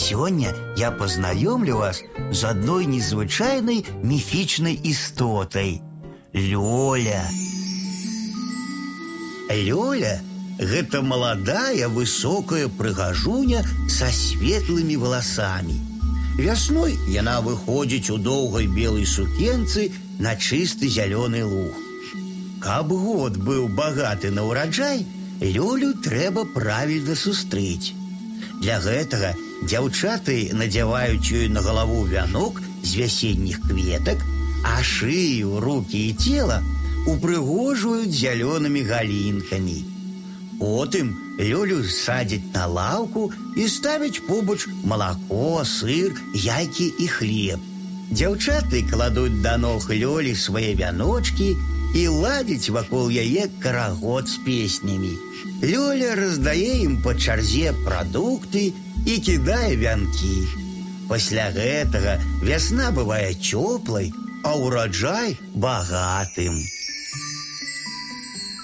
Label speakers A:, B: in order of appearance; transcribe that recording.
A: Сегодня я познакомлю вас с одной незвычайной мифичной истотой – Лёля. Лёля – это молодая высокая прыгажуня со светлыми волосами. Весной яна выходит у доўгай белой сукенцы на чисты зеленый луг. Каб год был богаты на урожай, Лёлю трэба правильно сустрыць. Для гэтага дзяўчаты надзяваюць ёй на галаву вянок з вясенніх кветак, а шыю, руки і цела упрыгожваюць зялёнымі галінкамі. Потым Лёлю садзяць на лаўку і ставяць побач малако, сыр, яйкі і хлеб. Дзяўчаты кладуць да ног Лёлі свае вяночкі і ладзяць вакол яе карагод з песнямі. Лёля раздае ім па чарзе прадукты і кідае вянкі. Пасля гэтага вясна бывае цёплай, а ўраджай багатым.